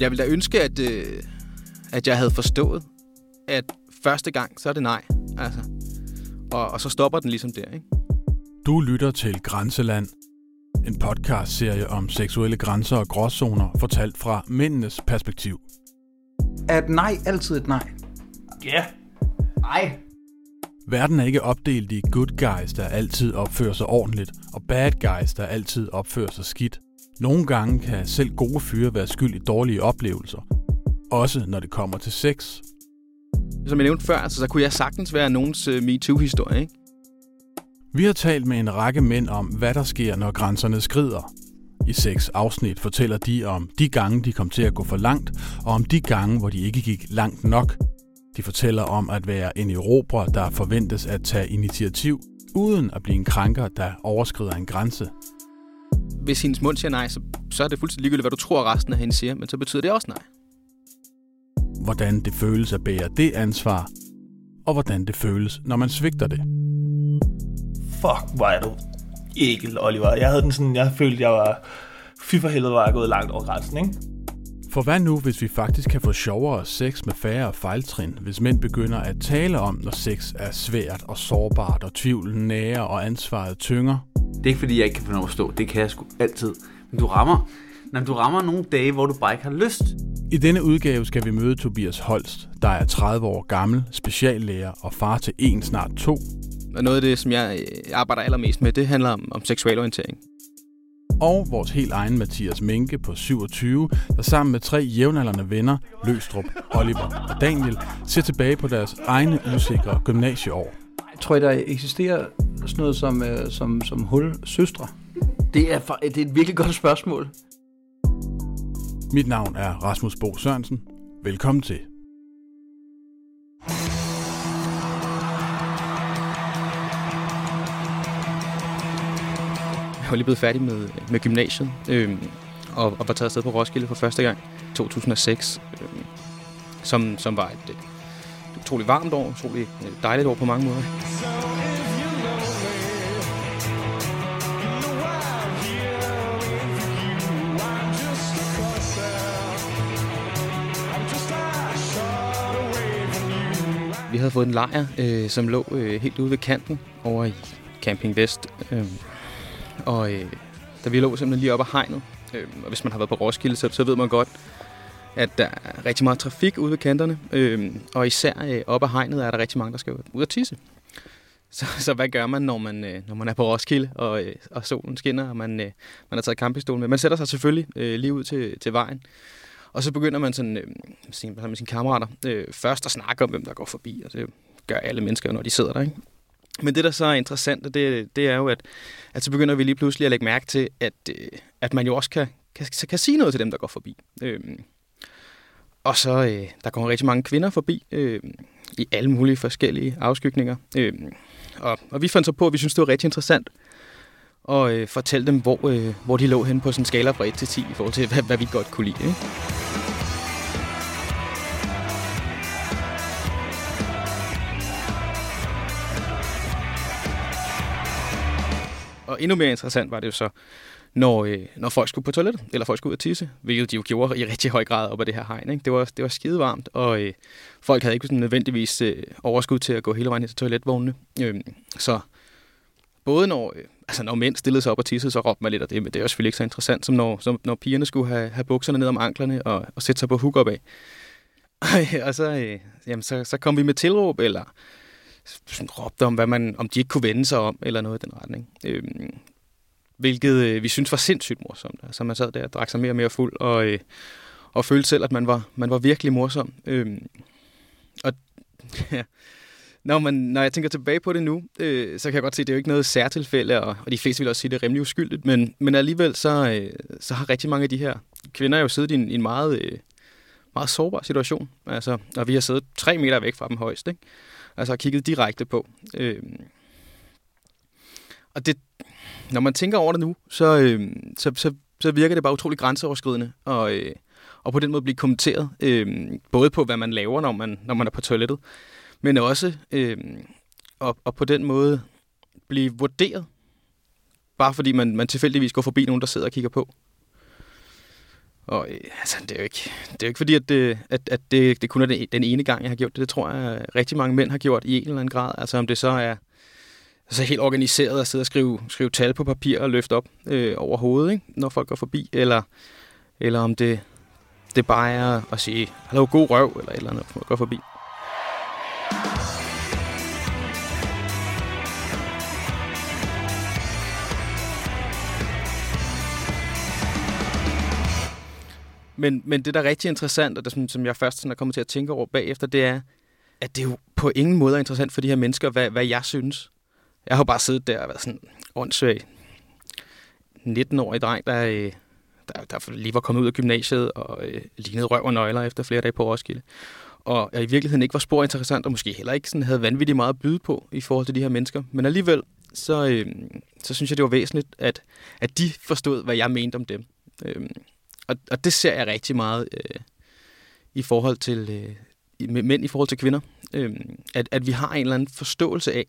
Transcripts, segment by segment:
Jeg ville da ønske, at, øh, at jeg havde forstået, at første gang, så er det nej. Altså. Og, og så stopper den ligesom der, ikke? Du lytter til Grænseland, en podcast-serie om seksuelle grænser og gråzoner, fortalt fra mændenes perspektiv. Er et nej altid et nej? Ja. Nej. Verden er ikke opdelt i good guys, der altid opfører sig ordentligt, og bad guys, der altid opfører sig skidt. Nogle gange kan selv gode fyre være skyld i dårlige oplevelser. Også når det kommer til sex. Som jeg nævnte før, altså, så kunne jeg sagtens være nogens uh, MeToo-historie, ikke? Vi har talt med en række mænd om, hvad der sker, når grænserne skrider. I seks afsnit fortæller de om de gange, de kom til at gå for langt, og om de gange, hvor de ikke gik langt nok. De fortæller om at være en erobrer, der forventes at tage initiativ, uden at blive en krænker, der overskrider en grænse. Hvis hendes mund siger nej, så, så er det fuldstændig ligegyldigt, hvad du tror, resten af hende siger, men så betyder det også nej. Hvordan det føles at bære det ansvar, og hvordan det føles, når man svigter det. Fuck, hvor er du ækel, Oliver. Jeg havde den sådan, jeg følte, jeg var... Fy for helvede, var jeg gået langt over grænsen, ikke? For hvad nu, hvis vi faktisk kan få sjovere sex med færre fejltrin, hvis mænd begynder at tale om, når sex er svært og sårbart, og tvivlen nærer og ansvaret tynger? Det er ikke fordi, jeg ikke kan få noget at stå. Det kan jeg sgu altid. Men du rammer, når du rammer nogle dage, hvor du bare ikke har lyst. I denne udgave skal vi møde Tobias Holst, der er 30 år gammel, speciallærer og far til en snart to. Og noget af det, som jeg øh, arbejder allermest med, det handler om, om seksualorientering. Og vores helt egen Mathias Minke på 27, der sammen med tre jævnaldrende venner, Løstrup, Oliver og Daniel, ser tilbage på deres egne usikre gymnasieår. Tror, der eksisterer sådan noget som, øh, som, som hul søstre. Det er, for, det er et virkelig godt spørgsmål. Mit navn er Rasmus Bo Sørensen. Velkommen til. Jeg var lige blevet færdig med, med gymnasiet, øh, og, og var taget afsted på Roskilde for første gang i 2006, øh, som, som var et, utrolig varmt år, utrolig dejligt år på mange måder. Vi havde fået en lejr, øh, som lå øh, helt ude ved kanten over i Camping Vest. Øh, og øh, da vi lå simpelthen lige op ad hegnet, øh, og hvis man har været på Roskilde, så, så ved man godt, at der er rigtig meget trafik ude ved kanterne. Øh, og især øh, oppe af hegnet er der rigtig mange, der skal ud og tisse. Så, så hvad gør man, når man, øh, når man er på Roskilde, og, øh, og solen skinner, og man, øh, man har taget campingstolen med? Man sætter sig selvfølgelig øh, lige ud til, til vejen. Og så begynder man sådan, øh, med sine kammerater øh, først at snakke om, hvem der går forbi. Og det gør alle mennesker, når de sidder der. Ikke? Men det, der så er interessant, det, det er jo, at, at så begynder vi lige pludselig at lægge mærke til, at, øh, at man jo også kan, kan, kan sige noget til dem, der går forbi. Øh, og så øh, der kommer rigtig mange kvinder forbi øh, i alle mulige forskellige afskygninger. Øh, og, og vi fandt så på, at vi synes, det var rigtig interessant at øh, fortælle dem, hvor, øh, hvor de lå hen på sådan en skala fra 1 til 10 i forhold til, hvad, hvad vi godt kunne lide. Ikke? Og endnu mere interessant var det jo så, når, øh, når folk skulle på toilettet, eller folk skulle ud og tisse, hvilket de jo gjorde i rigtig høj grad op ad det her hegn. Ikke? Det, var, det var skide varmt, og øh, folk havde ikke sådan nødvendigvis øh, overskud til at gå hele vejen til toiletvognene. Øh, så både når, øh, altså når mænd stillede sig op og tissede, så råbte man lidt af det, men det er jo selvfølgelig ikke så interessant, som når, som når pigerne skulle have, have bukserne ned om anklerne og, og sætte sig på hook op af. og så, øh, jamen, så, så kom vi med tilråb, eller sådan råbte om, hvad man, om de ikke kunne vende sig om, eller noget i den retning. Øh, hvilket øh, vi synes var sindssygt morsomt. Altså man sad der og drak sig mere og mere fuld, og, øh, og følte selv, at man var, man var virkelig morsom. Øh, og ja, når, man, når jeg tænker tilbage på det nu, øh, så kan jeg godt se, at det er jo ikke noget særtilfælde, og, og de fleste vil også sige, at det er rimelig uskyldigt, men, men alligevel så, øh, så har rigtig mange af de her kvinder jo siddet i en, i en meget, øh, meget sårbar situation. Altså, og vi har siddet tre meter væk fra dem højst, ikke? Altså har kigget direkte på. Øh, og det, når man tænker over det nu, så, øh, så, så, så virker det bare utrolig grænseoverskridende, og, øh, og på den måde blive kommenteret, øh, både på, hvad man laver, når man, når man er på toilettet, men også øh, og, og på den måde blive vurderet, bare fordi man, man tilfældigvis går forbi nogen, der sidder og kigger på. Og øh, altså, det er jo ikke, det er jo ikke fordi, at, det, at, at det, det kun er den, ene gang, jeg har gjort det. Det tror jeg, rigtig mange mænd har gjort i en eller anden grad. Altså om det så er så helt organiseret at sidde og skrive, skrive tal på papir og løfte op øh, over hovedet, ikke? når folk går forbi, eller, eller om det, det bare er at sige, hallo, god røv, eller et eller andet, når folk går forbi. Men, men det, der er rigtig interessant, og det, som, som jeg først sådan er kommet til at tænke over bagefter, det er, at det jo på ingen måde er interessant for de her mennesker, hvad, hvad jeg synes. Jeg har jo bare siddet der og været sådan åndssvag 19-årig dreng, der, øh, der, der lige var kommet ud af gymnasiet og øh, lignede røv og nøgler efter flere dage på Roskilde. Og jeg i virkeligheden ikke var spor interessant, og måske heller ikke sådan havde vanvittigt meget at byde på i forhold til de her mennesker. Men alligevel, så, øh, så synes jeg, det var væsentligt, at, at de forstod, hvad jeg mente om dem. Øh, og, og det ser jeg rigtig meget øh, i forhold til øh, mænd i forhold til kvinder. Øh, at, at vi har en eller anden forståelse af,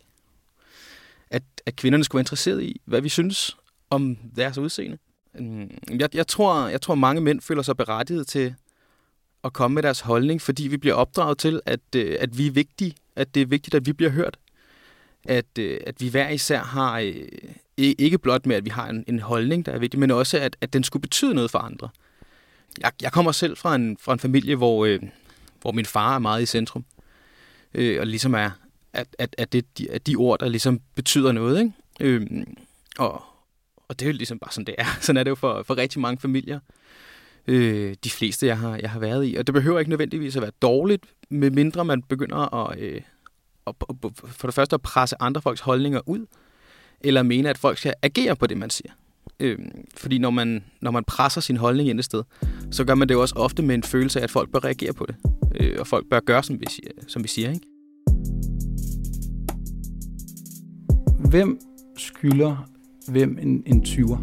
at, at kvinderne skulle være interesseret i, hvad vi synes om deres udseende. Øhm, jeg, jeg, tror, jeg tror, mange mænd føler sig berettiget til at komme med deres holdning, fordi vi bliver opdraget til, at, øh, at vi er vigtige, at det er vigtigt, at vi bliver hørt. At, øh, at vi hver især har, øh, ikke blot med, at vi har en, en holdning, der er vigtig, men også, at, at den skulle betyde noget for andre jeg, jeg kommer selv fra en, fra en familie, hvor, øh, hvor min far er meget i centrum. Øh, og ligesom er, at, at, at det de, at de ord, der ligesom betyder noget. Ikke? Øhm, og, og det er jo ligesom bare sådan, det er. Sådan er det jo for, for rigtig mange familier. Øh, de fleste, jeg har, jeg har været i. Og det behøver ikke nødvendigvis at være dårligt, medmindre man begynder at, øh, at, for det første at presse andre folks holdninger ud, eller mene, at folk skal agere på det, man siger. Øh, fordi når man, når man presser sin holdning ind et sted, så gør man det jo også ofte med en følelse af, at folk bør reagere på det. Øh, og folk bør gøre, som vi, siger, som vi siger. Ikke? Hvem skylder hvem en, en 20'er?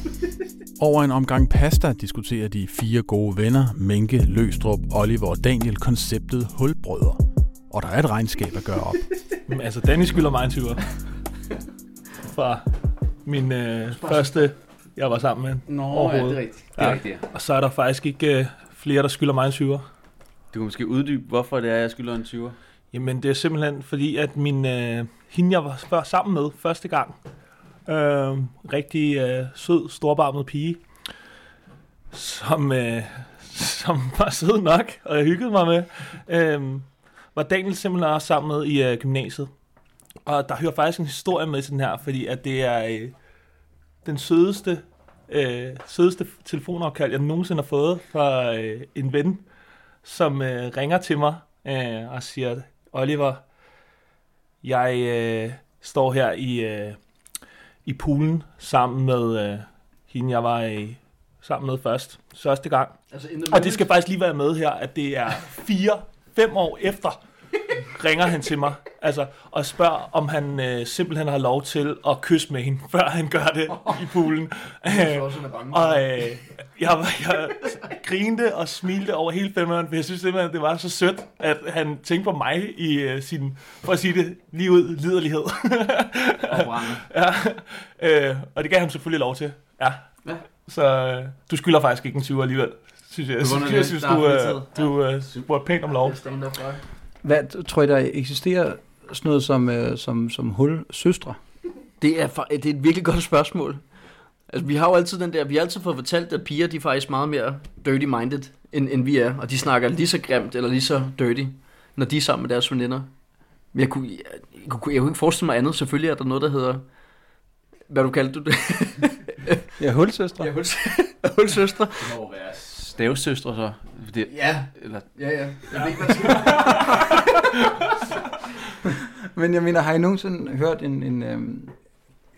Over en omgang pasta diskuterer de fire gode venner, Menke, Løstrup, Oliver og Daniel, konceptet hulbrødre. Og der er et regnskab at gøre op. Men, altså, Danny skylder mig en 20'er. Fra min øh, første, jeg var sammen med. Nå, ja, det er rigtigt. Det er ja. rigtigt ja. Og så er der faktisk ikke øh, flere, der skylder mig en 20'er. Du kan måske uddybe, hvorfor det er, jeg skylder en 20'er. Jamen, det er simpelthen fordi, at min, øh, hende, jeg var før sammen med første gang, øh, rigtig øh, sød, storbarmet pige, som, øh, som var sød nok, og jeg hyggede mig med, øh, var Daniel simpelthen også sammen med i øh, gymnasiet. Og der hører faktisk en historie med sådan her, fordi at det er øh, den sødeste, øh, sødeste telefonopkald, jeg nogensinde har fået fra øh, en ven, som øh, ringer til mig øh, og siger, Oliver, jeg øh, står her i, øh, i poolen sammen med øh, hende, jeg var i, sammen med først, første gang. Altså og det skal faktisk lige være med her, at det er fire, fem år efter, ringer han til mig altså, og spørger, om han øh, simpelthen har lov til at kysse med hende, før han gør det i poolen. Øh, og øh, jeg, jeg grinte og smilte over hele femmeren, for jeg synes simpelthen, at det var så sødt, at han tænkte på mig i øh, sin, for at sige det lige ud, liderlighed. ja, øh, og det gav han selvfølgelig lov til. Ja. ja. Så øh, du skylder faktisk ikke en 20 alligevel, synes jeg. Jeg synes, jeg synes du, øh, du øh, spurgte pænt om lov. Hvad tror I, der eksisterer sådan noget som, øh, som, som hul søstre? Det er, det er et virkelig godt spørgsmål. Altså, vi har jo altid den der, vi har altid fået fortalt, at piger, de er faktisk meget mere dirty-minded, end, end vi er. Og de snakker lige så grimt, eller lige så dirty, når de er sammen med deres veninder. Men jeg kunne, jeg, jeg, kunne, jeg kunne ikke forestille mig andet. Selvfølgelig er der noget, der hedder... Hvad du kaldte du det? ja, hulsøstre. Ja, hulsøstre. Det må være stavsøstre så. Det, ja. Eller... ja, ja. Jeg ja. ved ikke, hvad Men jeg mener, har I nogensinde hørt en, en, øhm,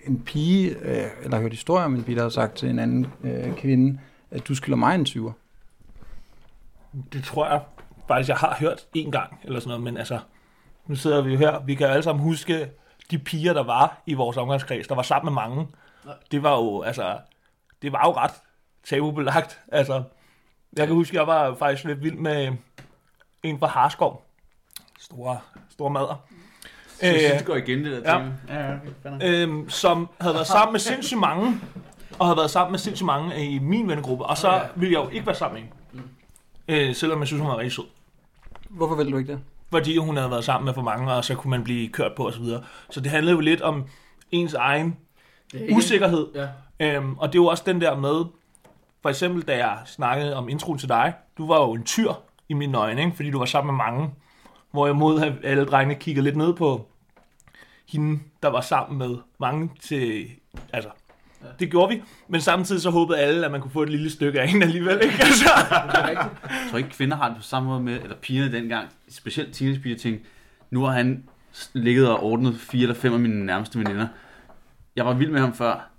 en pige, øh, eller hørt historier om en pige, der har sagt til en anden øh, kvinde, at du skylder mig en 20'er? Det tror jeg faktisk, jeg har hørt en gang, eller sådan noget, men altså, nu sidder vi jo her, vi kan alle sammen huske de piger, der var i vores omgangskreds, der var sammen med mange. Det var jo, altså, det var jo ret tabubelagt. Altså, jeg kan huske, jeg var faktisk lidt vild med en fra Harskov. Store, store mader. Så øh, det går igen, det der ja. Ja, ja, øhm, som havde været sammen med sindssygt mange. og havde været sammen med sindssygt mange i min vennegruppe, og så Ja. ville jeg jo ikke være sammen med hende. Øh, selvom jeg synes, hun var rigtig sød. Hvorfor vil du ikke det? Fordi hun havde været sammen med for mange, og så kunne man blive kørt på osv. Så, videre. så det handlede jo lidt om ens egen er usikkerhed. Ja. Øhm, og det er jo også den der med, for eksempel da jeg snakkede om introen til dig, du var jo en tyr i mine øjne, ikke? fordi du var sammen med mange. Hvorimod at alle drengene kiggede lidt ned på hende, der var sammen med mange til... Altså, det gjorde vi, men samtidig så håbede alle, at man kunne få et lille stykke af hende alligevel, ikke? Altså. Jeg tror ikke, kvinder har det på samme måde med, eller pigerne dengang, specielt teenagepiger tænkte, nu har han ligget og ordnet fire eller fem af mine nærmeste veninder. Jeg var vild med ham før.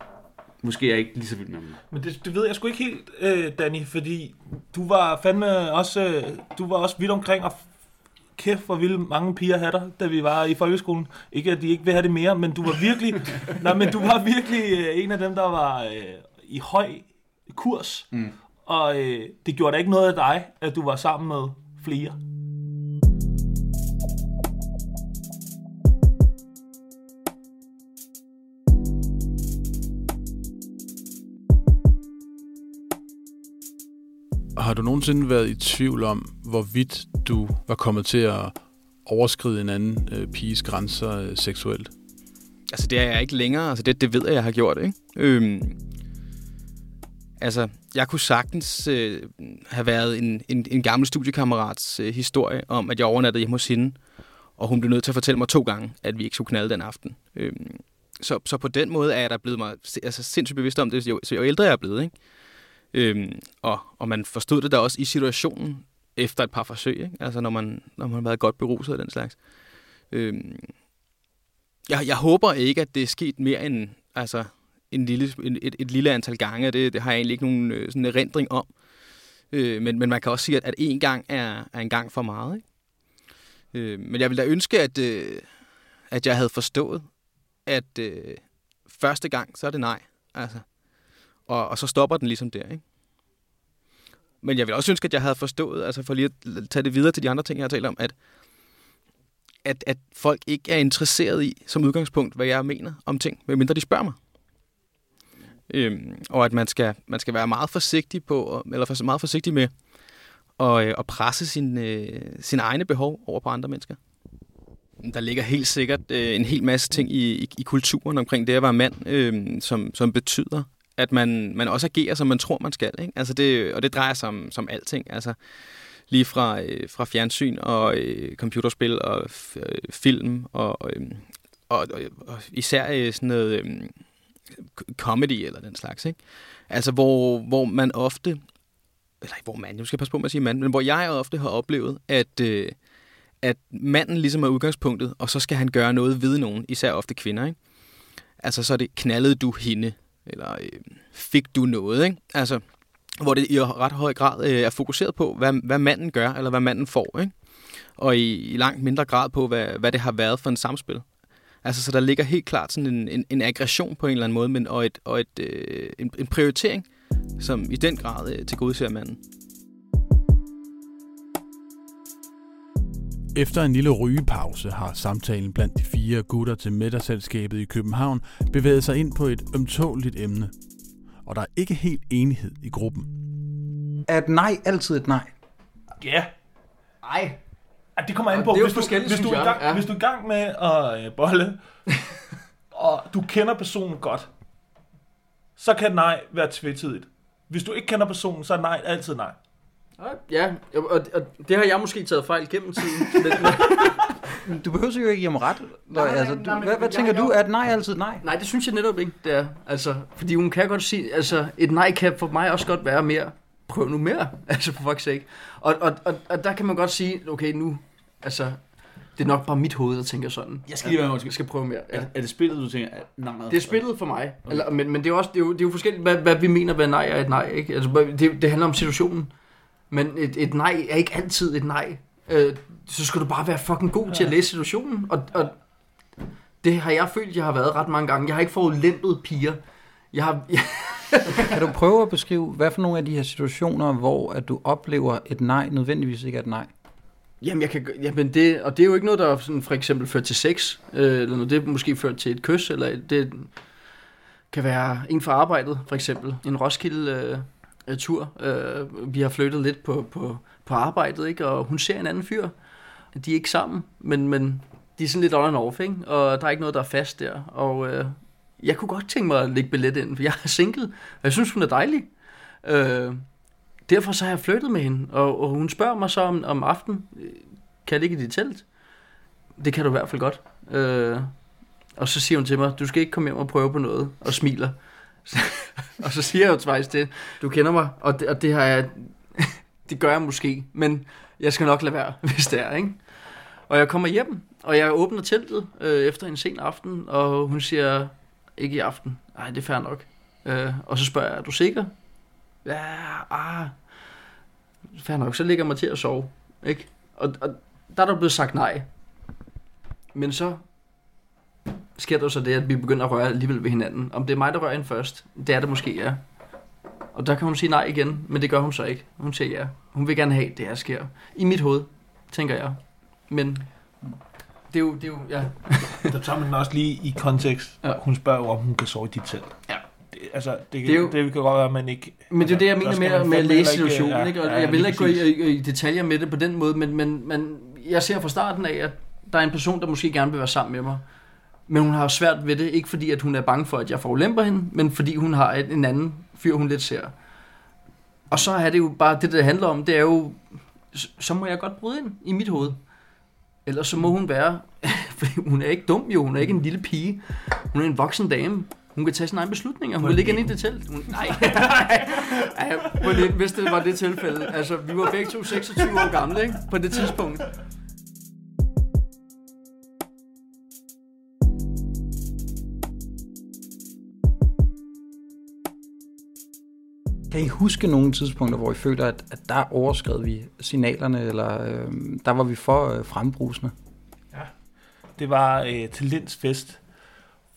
Måske er jeg ikke lige så vild med ham. Men det, det ved jeg sgu ikke helt, øh, Danny, fordi du var fandme også, øh, du var også vidt omkring, og kæft, hvor ville mange piger have dig, da vi var i folkeskolen. Ikke at de ikke vil have det mere, men du var virkelig, nej, men du var virkelig øh, en af dem, der var øh, i høj kurs. Mm. Og øh, det gjorde da ikke noget af dig, at du var sammen med flere. Du nogensinde været i tvivl om, hvorvidt du var kommet til at overskride en anden øh, piges grænser øh, seksuelt? Altså, det er jeg ikke længere. Altså, det, det ved jeg, jeg har gjort, ikke? Øhm, altså, jeg kunne sagtens øh, have været en, en, en gammel studiekammerats øh, historie om, at jeg overnattede hjemme hos hende, og hun blev nødt til at fortælle mig to gange, at vi ikke skulle knalde den aften. Øhm, så, så på den måde er jeg der blevet mig altså, sindssygt bevidst om det, jo, så jo ældre jeg er blevet, ikke? Øhm, og, og man forstod det da også i situationen efter et par forsøg, ikke? Altså, når man, når man har været godt beruset af den slags. Øhm, jeg, jeg håber ikke, at det er sket mere end altså, en lille, en, et, et lille antal gange. Det, det har jeg egentlig ikke nogen sådan sådan erindring om. Øh, men, men man kan også sige, at, at én gang er, er en gang for meget. Ikke? Øh, men jeg ville da ønske, at, øh, at jeg havde forstået, at øh, første gang, så er det nej. Altså. Og, og så stopper den ligesom der. Ikke? Men jeg vil også ønske, at jeg havde forstået, altså for lige at tage det videre til de andre ting, jeg har talt om, at at, at folk ikke er interesseret i, som udgangspunkt, hvad jeg mener om ting, medmindre de spørger mig. Øhm, og at man skal, man skal være meget forsigtig på, eller for, meget forsigtig med at, øh, at presse sin, øh, sine egne behov over på andre mennesker. Der ligger helt sikkert øh, en hel masse ting i, i, i kulturen omkring det at være mand, øh, som, som betyder, at man, man også agerer, som man tror, man skal. Ikke? Altså det, og det drejer sig om, som alting. Altså, lige fra, øh, fra fjernsyn og øh, computerspil og f- øh, film og, og, øh, og, og, og især øh, sådan noget øh, comedy eller den slags. Ikke? Altså hvor, hvor man ofte, eller hvor man, nu skal jeg passe på med at sige mand, men hvor jeg ofte har oplevet, at, øh, at manden ligesom er udgangspunktet, og så skal han gøre noget ved nogen, især ofte kvinder. Ikke? Altså så er det, knaldede du hende, eller øh, fik du noget, ikke? Altså, hvor det i ret høj grad øh, er fokuseret på, hvad, hvad manden gør, eller hvad manden får, ikke? Og i, i langt mindre grad på, hvad, hvad det har været for en samspil. Altså, så der ligger helt klart sådan en, en, en aggression på en eller anden måde, men, og, et, og et, øh, en, en prioritering, som i den grad øh, tilgodeser manden. Efter en lille rygepause har samtalen blandt de fire gutter til middagsselskabet i København bevæget sig ind på et ømtåligt emne. Og der er ikke helt enighed i gruppen. Er et nej altid et nej? Ja, Ej, yeah. det kommer an på, hvis, du, hvis, du er i gang, Ja. hvis du er i gang med at øh, bolle, og du kender personen godt, så kan nej være tvetydigt. Hvis du ikke kender personen, så er nej altid nej. Ja, og, og det har jeg måske taget fejl gennem tiden. Men, Du behøver jo ikke give mig ret. Nej, nej, altså, nej, du, men hvad, hvad jeg- tænker jeg- du? Er et nej altid nej? nej, det synes jeg netop ikke, det er. Altså, fordi hun kan godt sige, altså, et nej kan for mig også godt være mere, prøv nu mere, altså for fuck's sake. Og, og, og, og der kan man godt sige, okay, nu, altså, det er nok bare mit hoved, der tænker sådan. Jeg skal lige være Jeg undskyld. skal prøve mere. Ja. Er, er det spillet, du tænker? Nej, nej. Det er spillet for mig. Okay. Eller, men, men det er også det er jo, det er jo forskelligt, hvad, hvad vi mener, hvad nej er et nej. Ikke? Altså, det, det handler om situationen. Men et, et nej er ikke altid et nej. Øh, så skal du bare være fucking god til at læse situationen. Og, og det har jeg følt, jeg har været ret mange gange. Jeg har ikke fået lempet piger. Jeg har, jeg, Kan du prøve at beskrive, hvad for nogle af de her situationer, hvor at du oplever et nej, nødvendigvis ikke er et nej? jamen, jeg kan, jamen det, og det er jo ikke noget, der sådan for eksempel fører til sex. Øh, eller noget, det er måske ført til et kys. Eller det kan være en fra arbejdet, for eksempel. En Roskilde-tur. Øh, øh, vi har flyttet lidt på, på, på arbejdet, ikke? og hun ser en anden fyr. De er ikke sammen, men, men de er sådan lidt on and off, ikke? og der er ikke noget, der er fast der. Og øh, jeg kunne godt tænke mig at lægge billet ind, for jeg er single, og jeg synes, hun er dejlig. Øh, derfor så har jeg flyttet med hende, og, og hun spørger mig så om, om aftenen, øh, kan jeg ligge i dit telt? Det kan du i hvert fald godt. Øh, og så siger hun til mig, du skal ikke komme hjem og prøve på noget, og smiler. og så siger jeg jo faktisk det, du kender mig, og det, og det har jeg, det gør jeg måske, men jeg skal nok lade være, hvis det er, ikke? Og jeg kommer hjem, og jeg åbner teltet øh, efter en sen aften, og hun siger, ikke i aften. Nej, det er fair nok. Øh, og så spørger jeg, er du sikker? Ja, ah, fair nok. Så ligger jeg mig til at sove, ikke? Og, og der er der blevet sagt nej. Men så sker der så det, at vi begynder at røre alligevel ved hinanden. Om det er mig, der rører ind først, det er det måske, ja. Og der kan hun sige nej igen, men det gør hun så ikke. Hun siger ja. Hun vil gerne have, at det her sker. I mit hoved, tænker jeg. Men det er jo, det er jo ja. Der tager man den også lige i kontekst. Ja. Hun spørger jo, om hun kan sove i dit telt. Ja. Det, altså, det, Det det, er jo- jo, det kan godt være, at man ikke... Men det er det, jeg altså, mener med, med at læse situationen. ja, ikke? Og ja, jeg vil ikke gå præcis. i, i, i detaljer med det på den måde, men, men, men jeg ser fra starten af, at der er en person, der måske gerne vil være sammen med mig. Men hun har jo svært ved det, ikke fordi at hun er bange for, at jeg forulemper hende, men fordi hun har en anden fyr, hun lidt ser. Og så er det jo bare det, det handler om, det er jo, så må jeg godt bryde ind i mit hoved. Ellers så må hun være, fordi hun er ikke dum jo, hun er ikke en lille pige. Hun er en voksen dame. Hun kan tage sine egne beslutninger. Hun På vil ligge inde i det telt. Hun, nej, nej, nej, det, hvis det var det tilfælde. Altså, vi var begge to 26 år gamle, ikke? På det tidspunkt. Kan I huske nogle tidspunkter, hvor I føler, at, at der overskred vi signalerne, eller øh, der var vi for øh, frembrusende? Det var øh, talentsfest,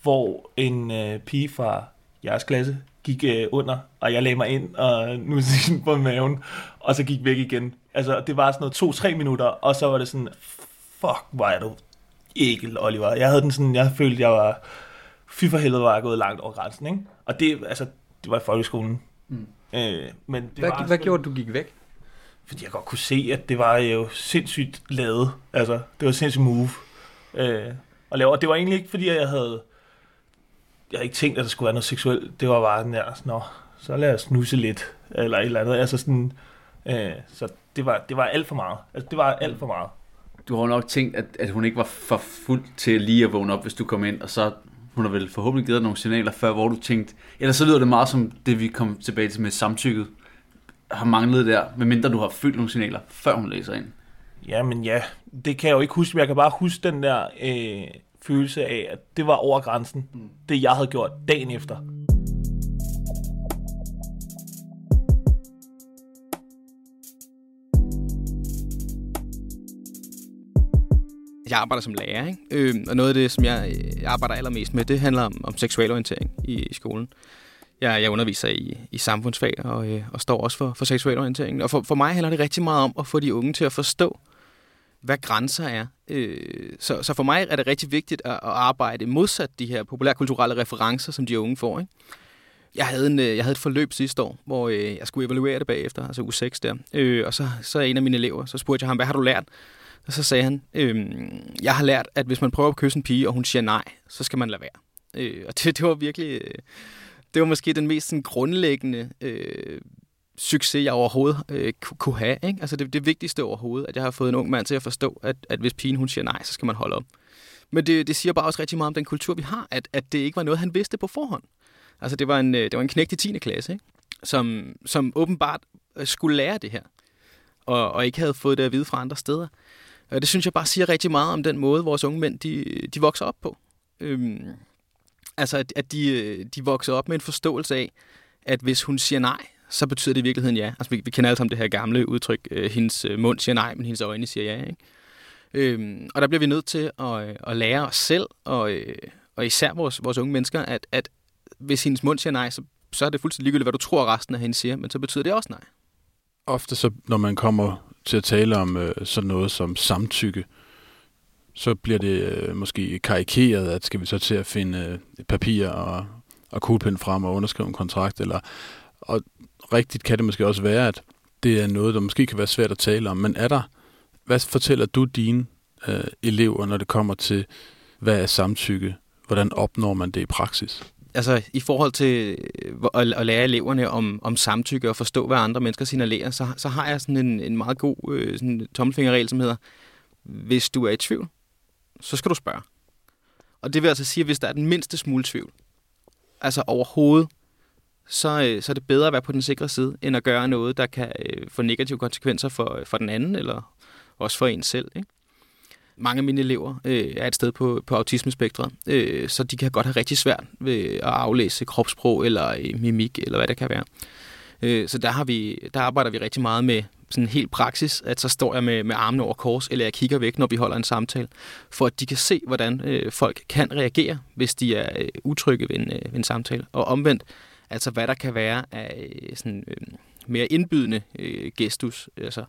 hvor en øh, pige fra jeres klasse gik øh, under, og jeg lagde mig ind og nu sådan på maven, og så gik væk igen. Altså, det var sådan noget to-tre minutter, og så var det sådan, fuck, hvor er du ækel, Oliver. Jeg havde den sådan, jeg følte, jeg var, fy for helvede, var jeg gået langt over grænsen, ikke? Og det, altså, det var i folkeskolen. Mm. Øh, men det Hvad, var hvad gjorde du gik væk? fordi jeg godt kunne se, at det var jo sindssygt lavet. Altså, det var sindssygt move øh, at lave. Og det var egentlig ikke, fordi jeg havde... Jeg havde ikke tænkt, at der skulle være noget seksuelt. Det var bare den der, Nå, så lad os snuse lidt, eller et eller andet. Altså sådan, øh, så det var, det var alt for meget. Altså, det var alt for meget. Du har jo nok tænkt, at, at hun ikke var for fuld til lige at vågne op, hvis du kom ind, og så hun har vel forhåbentlig givet dig nogle signaler før, hvor du tænkte, ellers så lyder det meget som det, vi kom tilbage til med samtykket, har manglet der, medmindre du har følt nogle signaler, før hun læser ind. Ja, men ja, det kan jeg jo ikke huske, men jeg kan bare huske den der øh, følelse af, at det var over grænsen. Mm. Det, jeg havde gjort dagen efter. Jeg arbejder som lærer, ikke? Øh, og noget af det, som jeg, jeg arbejder allermest med, det handler om, om seksualorientering i, i skolen. Jeg, jeg underviser i, i samfundsfag og, øh, og står også for, for seksualorientering. Og for, for mig handler det rigtig meget om at få de unge til at forstå, hvad grænser er. Øh, så, så for mig er det rigtig vigtigt at, at arbejde modsat de her populærkulturelle referencer, som de unge får. Ikke? Jeg, havde en, øh, jeg havde et forløb sidste år, hvor øh, jeg skulle evaluere det bagefter, altså u 6 der. Øh, og så, så en af mine elever, så spurgte jeg ham, hvad har du lært? Og så sagde han, øhm, jeg har lært, at hvis man prøver at kysse en pige, og hun siger nej, så skal man lade være. Øh, og det, det var virkelig, øh, det var måske den mest sådan, grundlæggende øh, succes, jeg overhovedet øh, kunne have. Ikke? Altså det, det vigtigste overhovedet, at jeg har fået en ung mand til at forstå, at, at hvis pigen hun siger nej, så skal man holde op. Men det, det siger bare også rigtig meget om den kultur, vi har, at, at det ikke var noget, han vidste på forhånd. Altså det var en, øh, det var en knægt i 10. klasse, ikke? Som, som åbenbart øh, skulle lære det her, og, og ikke havde fået det at vide fra andre steder. Øh, det synes jeg bare siger rigtig meget om den måde, vores unge mænd, de, de vokser op på. Øhm, altså, at, at de, øh, de vokser op med en forståelse af, at hvis hun siger nej, så betyder det i virkeligheden ja. Altså, vi, vi kender alle sammen det her gamle udtryk, øh, hendes øh, mund siger nej, men hendes øjne siger ja. Ikke? Øhm, og der bliver vi nødt til at, at lære os selv, og, og især vores, vores unge mennesker, at, at hvis hendes mund siger nej, så, så er det fuldstændig ligegyldigt, hvad du tror resten af hende siger, men så betyder det også nej. Ofte så, når man kommer til at tale om øh, sådan noget som samtykke, så bliver det øh, måske karikeret, at skal vi så til at finde øh, papir og og kuglepind frem og underskrive en kontrakt. Eller, og rigtigt kan det måske også være, at det er noget, der måske kan være svært at tale om. Men er der, hvad fortæller du dine øh, elever, når det kommer til, hvad er samtykke? Hvordan opnår man det i praksis? Altså i forhold til øh, at, at lære eleverne om, om samtykke og forstå, hvad andre mennesker signalerer, så, så har jeg sådan en, en meget god øh, sådan tommelfingerregel, som hedder, hvis du er i tvivl, så skal du spørge. Og det vil altså sige, at hvis der er den mindste smule tvivl, altså overhovedet, så, øh, så er det bedre at være på den sikre side, end at gøre noget, der kan øh, få negative konsekvenser for, øh, for den anden, eller også for en selv. Ikke? Mange af mine elever øh, er et sted på, på autismespektret, øh, så de kan godt have rigtig svært ved at aflæse kropssprog eller øh, mimik, eller hvad det kan være. Øh, så der, har vi, der arbejder vi rigtig meget med sådan helt praksis, at så står jeg med, med armene over kors, eller jeg kigger væk, når vi holder en samtale, for at de kan se, hvordan øh, folk kan reagere, hvis de er øh, utrygge ved en, øh, ved en samtale. Og omvendt, altså hvad der kan være af øh, sådan, øh, mere indbydende øh, gestus. Altså,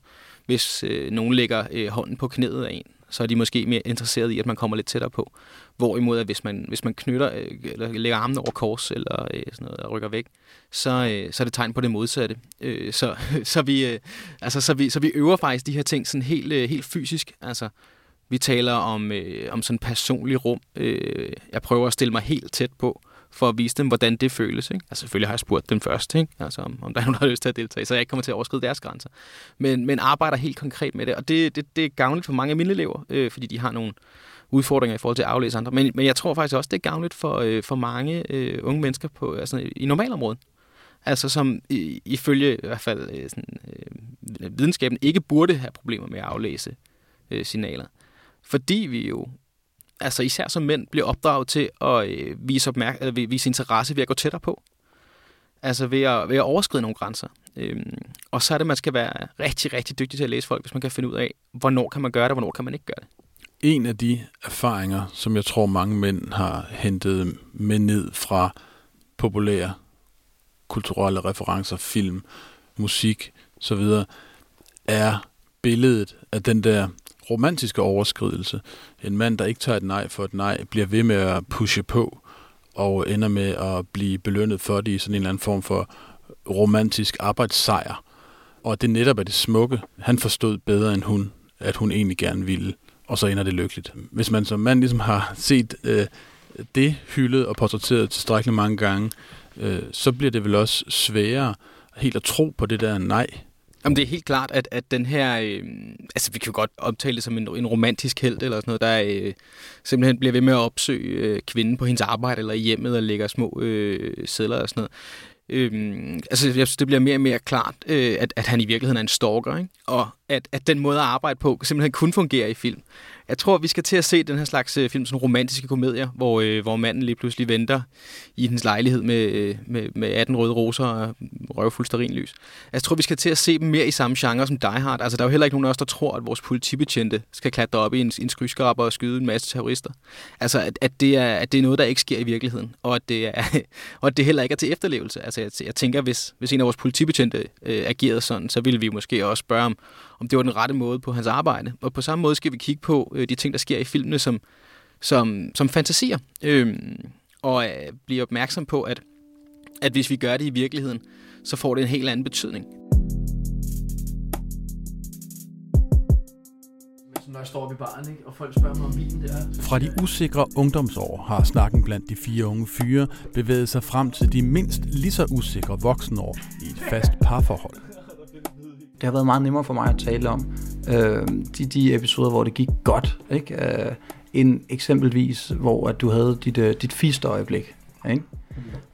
hvis øh, nogen lægger øh, hånden på knæet af en, så er de måske mere interesseret i, at man kommer lidt tættere på. Hvorimod, at hvis man, hvis man knytter, øh, eller lægger armen over kors, eller øh, sådan noget, og rykker væk, så, øh, så er det tegn på det modsatte. Øh, så, så, vi, øh, altså, så, vi, så vi øver faktisk de her ting sådan helt, øh, helt fysisk. Altså, vi taler om, øh, om sådan personlig rum. Øh, jeg prøver at stille mig helt tæt på, for at vise dem, hvordan det føles. Ikke? Altså selvfølgelig har jeg spurgt dem først, ikke? Altså, om, om der er nogen, der har lyst til at deltage, så jeg ikke kommer til at overskride deres grænser. Men, men arbejder helt konkret med det, og det, det, det er gavnligt for mange af mine elever, øh, fordi de har nogle udfordringer i forhold til at aflæse andre. Men, men jeg tror faktisk også, det er gavnligt for, øh, for mange øh, unge mennesker på, altså, i normalområdet. Altså som i, ifølge i hvert fald øh, sådan, øh, videnskaben ikke burde have problemer med at aflæse øh, signaler. Fordi vi jo altså især som mænd, bliver opdraget til at øh, vise, opmærk- eller, vise interesse ved at gå tættere på. Altså ved at, ved at overskride nogle grænser. Øhm, og så er det, at man skal være rigtig, rigtig dygtig til at læse folk, hvis man kan finde ud af, hvornår kan man gøre det, og hvornår kan man ikke gøre det. En af de erfaringer, som jeg tror mange mænd har hentet med ned fra populære kulturelle referencer, film, musik så videre, er billedet af den der romantiske overskridelse. En mand, der ikke tager et nej for et nej, bliver ved med at pushe på, og ender med at blive belønnet for det i sådan en eller anden form for romantisk arbejdssejr. Og det netop er det smukke. Han forstod bedre end hun, at hun egentlig gerne ville, og så ender det lykkeligt. Hvis man som mand ligesom har set øh, det hyldet og portrætteret tilstrækkeligt mange gange, øh, så bliver det vel også sværere helt at tro på det der nej, Jamen, det er helt klart, at, at den her... Øh, altså, vi kan jo godt omtale det som en, en romantisk held, eller sådan noget, der øh, simpelthen bliver ved med at opsøge øh, kvinden på hendes arbejde, eller i hjemmet, og lægger små øh, sædler og sådan noget. Øh, altså, jeg synes, det bliver mere og mere klart, øh, at, at han i virkeligheden er en stalker, ikke? og at, at den måde at arbejde på simpelthen kun fungerer i film. Jeg tror, vi skal til at se den her slags øh, film, sådan romantiske komedier, hvor, øh, hvor manden lige pludselig venter i hendes lejlighed med, øh, med, med 18 røde roser og røvfuld lys. Altså, jeg tror, vi skal til at se dem mere i samme genre som Die Hard. Altså, der er jo heller ikke nogen af os, der tror, at vores politibetjente skal klatre op i en, en skyskraber og skyde en masse terrorister. Altså, at, at, det er, at det er noget, der ikke sker i virkeligheden, og at det, er, og at det heller ikke er til efterlevelse. Altså, jeg, jeg tænker, hvis, hvis en af vores politibetjente øh, agerede sådan, så ville vi måske også spørge om, om det var den rette måde på hans arbejde. Og på samme måde skal vi kigge på øh, de ting, der sker i filmene som, som, som fantasier. Øh, og øh, blive opmærksom på, at, at hvis vi gør det i virkeligheden, så får det en helt anden betydning. når jeg står oppe i baren, ikke? og folk spørger mig om bilen der. Fra de usikre ungdomsår har snakken blandt de fire unge fyre bevæget sig frem til de mindst lige så usikre voksenår i et fast parforhold det har været meget nemmere for mig at tale om øh, de, de episoder, hvor det gik godt, ikke? Øh, end eksempelvis, hvor at du havde dit, uh, dit fist øjeblik. Ikke?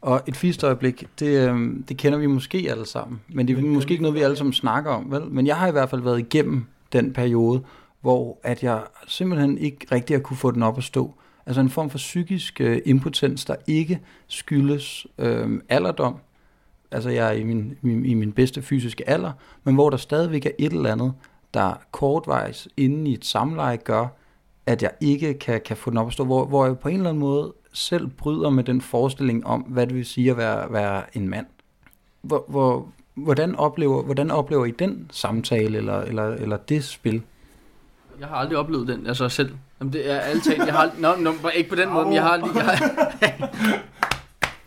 Og et fist øjeblik, det, øh, det kender vi måske alle sammen, men det er måske ikke noget, vi alle sammen snakker om. Vel? Men jeg har i hvert fald været igennem den periode, hvor at jeg simpelthen ikke rigtig har kunne få den op at stå. Altså en form for psykisk øh, impotens, der ikke skyldes øh, alderdom, altså jeg er i min, i min bedste fysiske alder, men hvor der stadigvæk er et eller andet, der kortvejs inden i et samleje gør, at jeg ikke kan, kan få den op at stå, hvor, hvor jeg på en eller anden måde selv bryder med den forestilling om, hvad det vil sige at være, være en mand. Hvor, hvor, hvordan, oplever, hvordan oplever I den samtale eller, eller, eller det spil? Jeg har aldrig oplevet den, altså selv. Jamen, det er alt talt. Jeg har aldrig, no, no, ikke på den måde, men jeg har aldrig...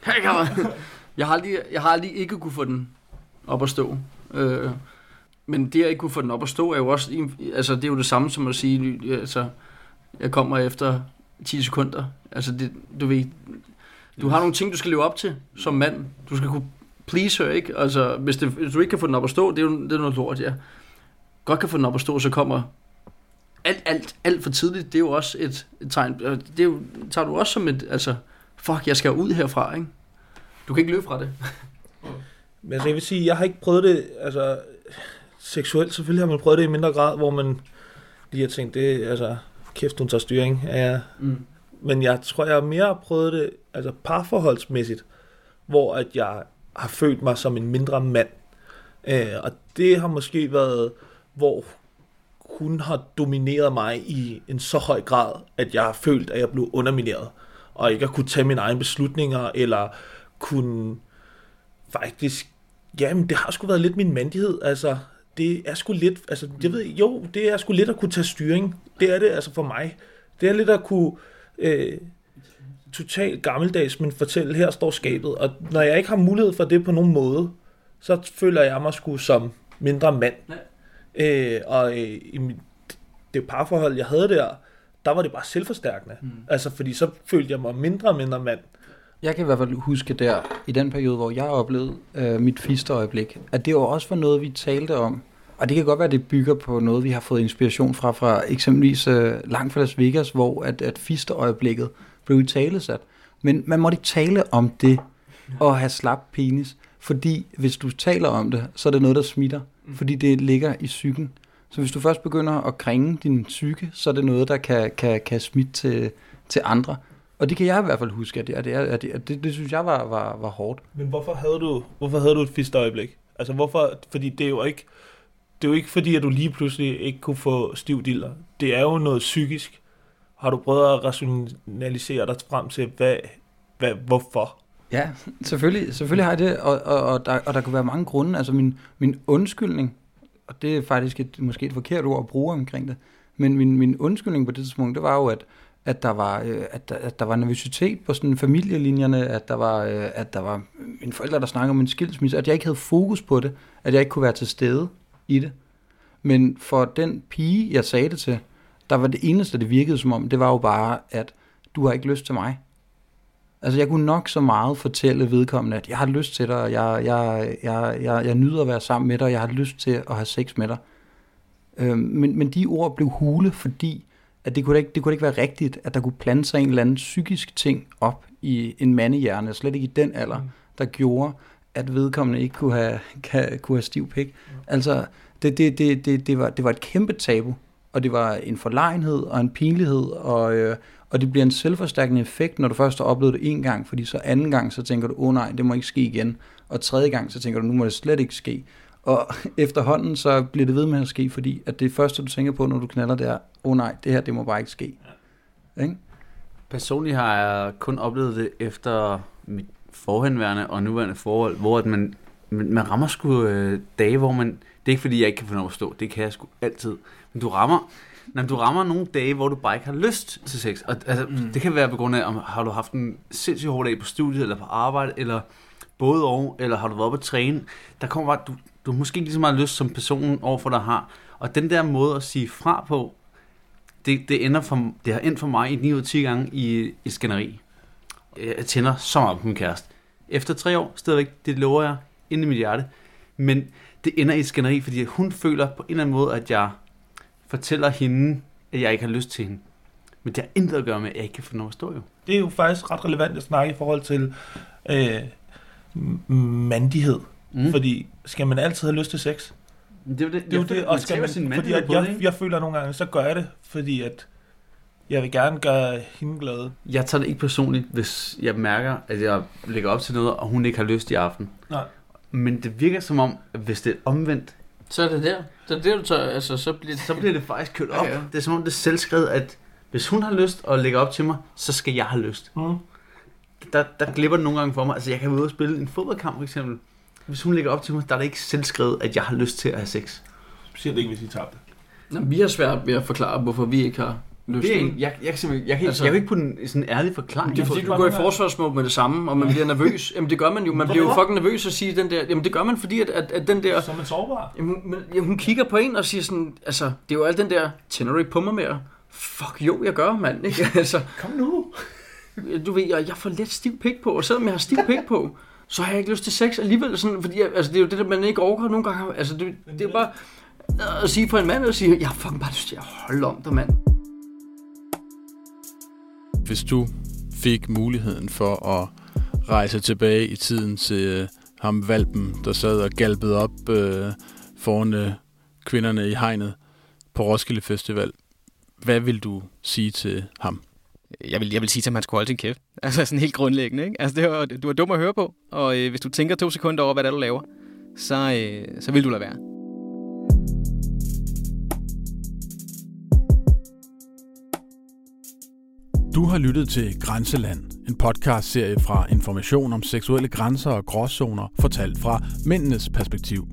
Jeg har, jeg, har aldrig, jeg har aldrig ikke kunne få den op at stå. Øh, men det, jeg ikke kunne få den op at stå, er jo også, altså det er jo det samme som at sige, altså, jeg kommer efter 10 sekunder. Altså det, du ved, du har nogle ting, du skal leve op til som mand. Du skal kunne please her, ikke? Altså, hvis, det, hvis du ikke kan få den op at stå, det er jo det er noget lort, ja. Godt kan få den op at stå, så kommer alt, alt, alt for tidligt. Det er jo også et, et tegn. Det er jo, tager du også som et, altså, fuck, jeg skal ud herfra, ikke? Du kan ikke løbe fra det. Men altså, jeg vil sige, jeg har ikke prøvet det, altså, seksuelt selvfølgelig har man prøvet det i mindre grad, hvor man lige har tænkt, det altså, kæft, hun tager styring. Ja, Mm. men jeg tror, jeg har mere prøvet det, altså parforholdsmæssigt, hvor at jeg har følt mig som en mindre mand. Øh, og det har måske været, hvor hun har domineret mig i en så høj grad, at jeg har følt, at jeg blev undermineret. Og ikke at kunne tage mine egne beslutninger, eller kunne faktisk... Jamen, det har sgu været lidt min mandighed. Altså, det er sgu lidt... Altså, jeg ved, jo, det er sgu lidt at kunne tage styring. Det er det altså for mig. Det er lidt at kunne... Øh, totalt gammeldags, men fortælle, her står skabet. Og når jeg ikke har mulighed for det på nogen måde, så føler jeg mig sgu som mindre mand. Øh, og øh, i mit, det parforhold, jeg havde der, der var det bare selvforstærkende. Mm. Altså, fordi så følte jeg mig mindre og mindre mand. Jeg kan i hvert fald huske der, i den periode, hvor jeg oplevede øh, mit fisteøjeblik, at det var også var noget, vi talte om. Og det kan godt være, at det bygger på noget, vi har fået inspiration fra, fra eksempelvis øh, langt fra Las Vegas, hvor at, at fisteøjeblikket blev i talesat. Men man måtte ikke tale om det og have slap penis, fordi hvis du taler om det, så er det noget, der smitter, fordi det ligger i psyken. Så hvis du først begynder at kringe din psyke, så er det noget, der kan, kan, kan smitte til, til andre. Og det kan jeg i hvert fald huske, at det, at det, at det, at det, det synes jeg var, var, var hårdt. Men hvorfor havde du, hvorfor havde du et fist øjeblik? Altså hvorfor, fordi det er jo ikke, det er jo ikke fordi, at du lige pludselig ikke kunne få stiv diller. Det er jo noget psykisk. Har du prøvet at rationalisere dig frem til, hvad, hvad, hvorfor? Ja, selvfølgelig, selvfølgelig har jeg det, og, og, og, der, og der kunne være mange grunde. Altså min, min undskyldning, og det er faktisk et, måske et forkert ord at bruge omkring det, men min, min undskyldning på det tidspunkt, det var jo, at, at, der, var, øh, at, der, at der var nervøsitet på sådan familielinjerne, at der var, øh, at der var mine forældre, der snakkede om en skilsmisse, at jeg ikke havde fokus på det, at jeg ikke kunne være til stede i det. Men for den pige, jeg sagde det til, der var det eneste, det virkede som om, det var jo bare, at du har ikke lyst til mig. Altså jeg kunne nok så meget fortælle vedkommende, at jeg har lyst til dig, og jeg, jeg, jeg, jeg, jeg nyder at være sammen med dig, og jeg har lyst til at have sex med dig. Øhm, men, men de ord blev hule, fordi at det kunne, ikke, det kunne ikke være rigtigt, at der kunne plante sig en eller anden psykisk ting op i en mandehjerne, slet ikke i den alder, der gjorde, at vedkommende ikke kunne have, kan, kunne have stiv pik. Altså, det, det, det, det, det, var, det var et kæmpe tabu, og det var en forlegenhed og en pinlighed, og, øh, og det bliver en selvforstærkende effekt, når du først har oplevet det en gang, fordi så anden gang, så tænker du, åh oh, nej, det må ikke ske igen, og tredje gang, så tænker du, nu må det slet ikke ske. Og efterhånden, så bliver det ved med at ske, fordi at det første, du tænker på, når du knaller, det er, åh oh, nej, det her, det må bare ikke ske. Ikke? Personligt har jeg kun oplevet det efter mit forhenværende og nuværende forhold, hvor at man, man, rammer sgu øh, dage, hvor man... Det er ikke fordi, jeg ikke kan få noget at stå. Det kan jeg sgu altid. Men du rammer, når du rammer nogle dage, hvor du bare ikke har lyst til sex. Og, altså, mm. Det kan være på grund af, om har du haft en sindssygt hård dag på studiet, eller på arbejde, eller både og, eller har du været oppe at træne. Der kommer bare, du, du har måske ikke lige så meget lyst, som personen overfor dig har. Og den der måde at sige fra på, det, det, ender for, det har endt for mig i 9 ud af 10 gange i, i skænderi. Øh, jeg tænder så meget på min kæreste. Efter tre år, stadigvæk, det lover jeg, inde i mit hjerte. Men det ender i et skænderi, fordi hun føler på en eller anden måde, at jeg fortæller hende, at jeg ikke har lyst til hende. Men det har intet at gøre med, at jeg ikke kan få noget at stå jo. Det er jo faktisk ret relevant at snakke i forhold til øh, mandighed. Mm. Fordi skal man altid have lyst til sex? Det er det, Det er jo det, og skal man, sin fordi at på det, jeg, ikke? jeg føler nogle gange, så gør jeg det, fordi at jeg vil gerne gøre hende glad. Jeg tager det ikke personligt, hvis jeg mærker, at jeg lægger op til noget, og hun ikke har lyst i aften. Nej. Men det virker som om, at hvis det er omvendt, Så er det der. Det er det, du tager, altså, så bliver det... så bliver det faktisk kørt op. Ja, ja. Det er som om det er selvskrevet, at hvis hun har lyst og lægger op til mig, så skal jeg have lyst. Mm. Der, der glipper det nogle gange for mig. Altså jeg kan være ude og spille en fodboldkamp for eksempel. Hvis hun lægger op til mig, der er det ikke selvskrevet, at jeg har lyst til at have sex. Specielt ikke, hvis I tabte. Nå, vi har svært ved at forklare, hvorfor vi ikke har Det er en, jeg, jeg, kan jeg, kan, Altså- jeg kan ikke putte en sådan en ærlig forklaring. Det er fordi, du går i forsvarsmål med det samme, og man bliver nervøs. Jamen det gør man jo. Man bliver jo fucking nervøs at sige den der... Jamen det gør man, fordi at, at, at den der... Så er man sårbar. Jamen, hun, men- jamen, hun kigger på en og siger sådan... Altså, det er jo alt den der... Tænder du ikke på mig mere? Fuck jo, jeg gør, mand. Ikke? Altså, Kom nu. du ved, jeg, jeg får let stiv pik på, og selvom jeg har stiv pik på, så har jeg ikke lyst til sex alligevel. Sådan, fordi jeg, altså, det er jo det, der man ikke overgår nogle gange. Altså, det, det er bare at sige for en mand, at sige, jeg har fucking bare lyst til at holde om dig, mand. Hvis du fik muligheden for at rejse tilbage i tiden til øh, ham valpen, der sad og galpede op øh, foran øh, kvinderne i hegnet på Roskilde Festival, hvad vil du sige til ham? Jeg vil, jeg vil sige til, at man skulle holde sin kæft. Altså sådan helt grundlæggende, ikke? Altså det var, du var dum at høre på, og øh, hvis du tænker to sekunder over, hvad det er, du laver, så, øh, så vil du lade være. Du har lyttet til Grænseland, en podcastserie fra Information om seksuelle grænser og gråzoner, fortalt fra mændenes perspektiv.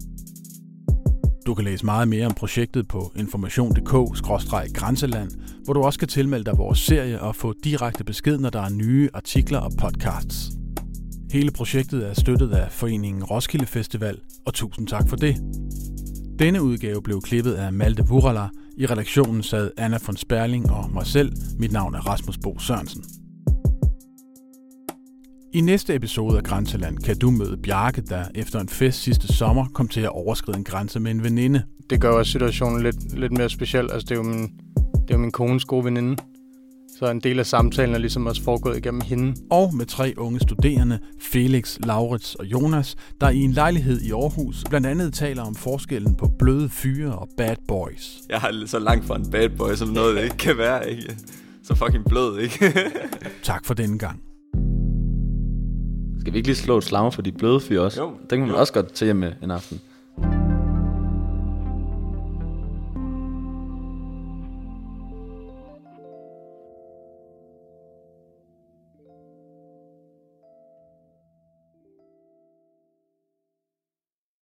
Du kan læse meget mere om projektet på information.dk-grænseland, hvor du også kan tilmelde dig vores serie og få direkte besked, når der er nye artikler og podcasts. Hele projektet er støttet af foreningen Roskilde Festival, og tusind tak for det. Denne udgave blev klippet af Malte Vurala. I redaktionen sad Anna von Sperling og mig selv. Mit navn er Rasmus Bo Sørensen. I næste episode af Grænseland kan du møde Bjarke, der efter en fest sidste sommer kom til at overskride en grænse med en veninde. det gør også situationen lidt, lidt mere speciel. Altså, det er jo min, det er jo min kones gode veninde. Så en del af samtalen er ligesom også foregået igennem hende. Og med tre unge studerende, Felix, Laurits og Jonas, der i en lejlighed i Aarhus blandt andet taler om forskellen på bløde fyre og bad boys. Jeg har så langt fra en bad boy, som noget det ikke kan være, ikke? Så fucking blød, ikke? Tak for denne gang. Skal vi ikke lige slå et slag for de bløde fyre også? Jo. Den kan man også godt tage hjem med en aften.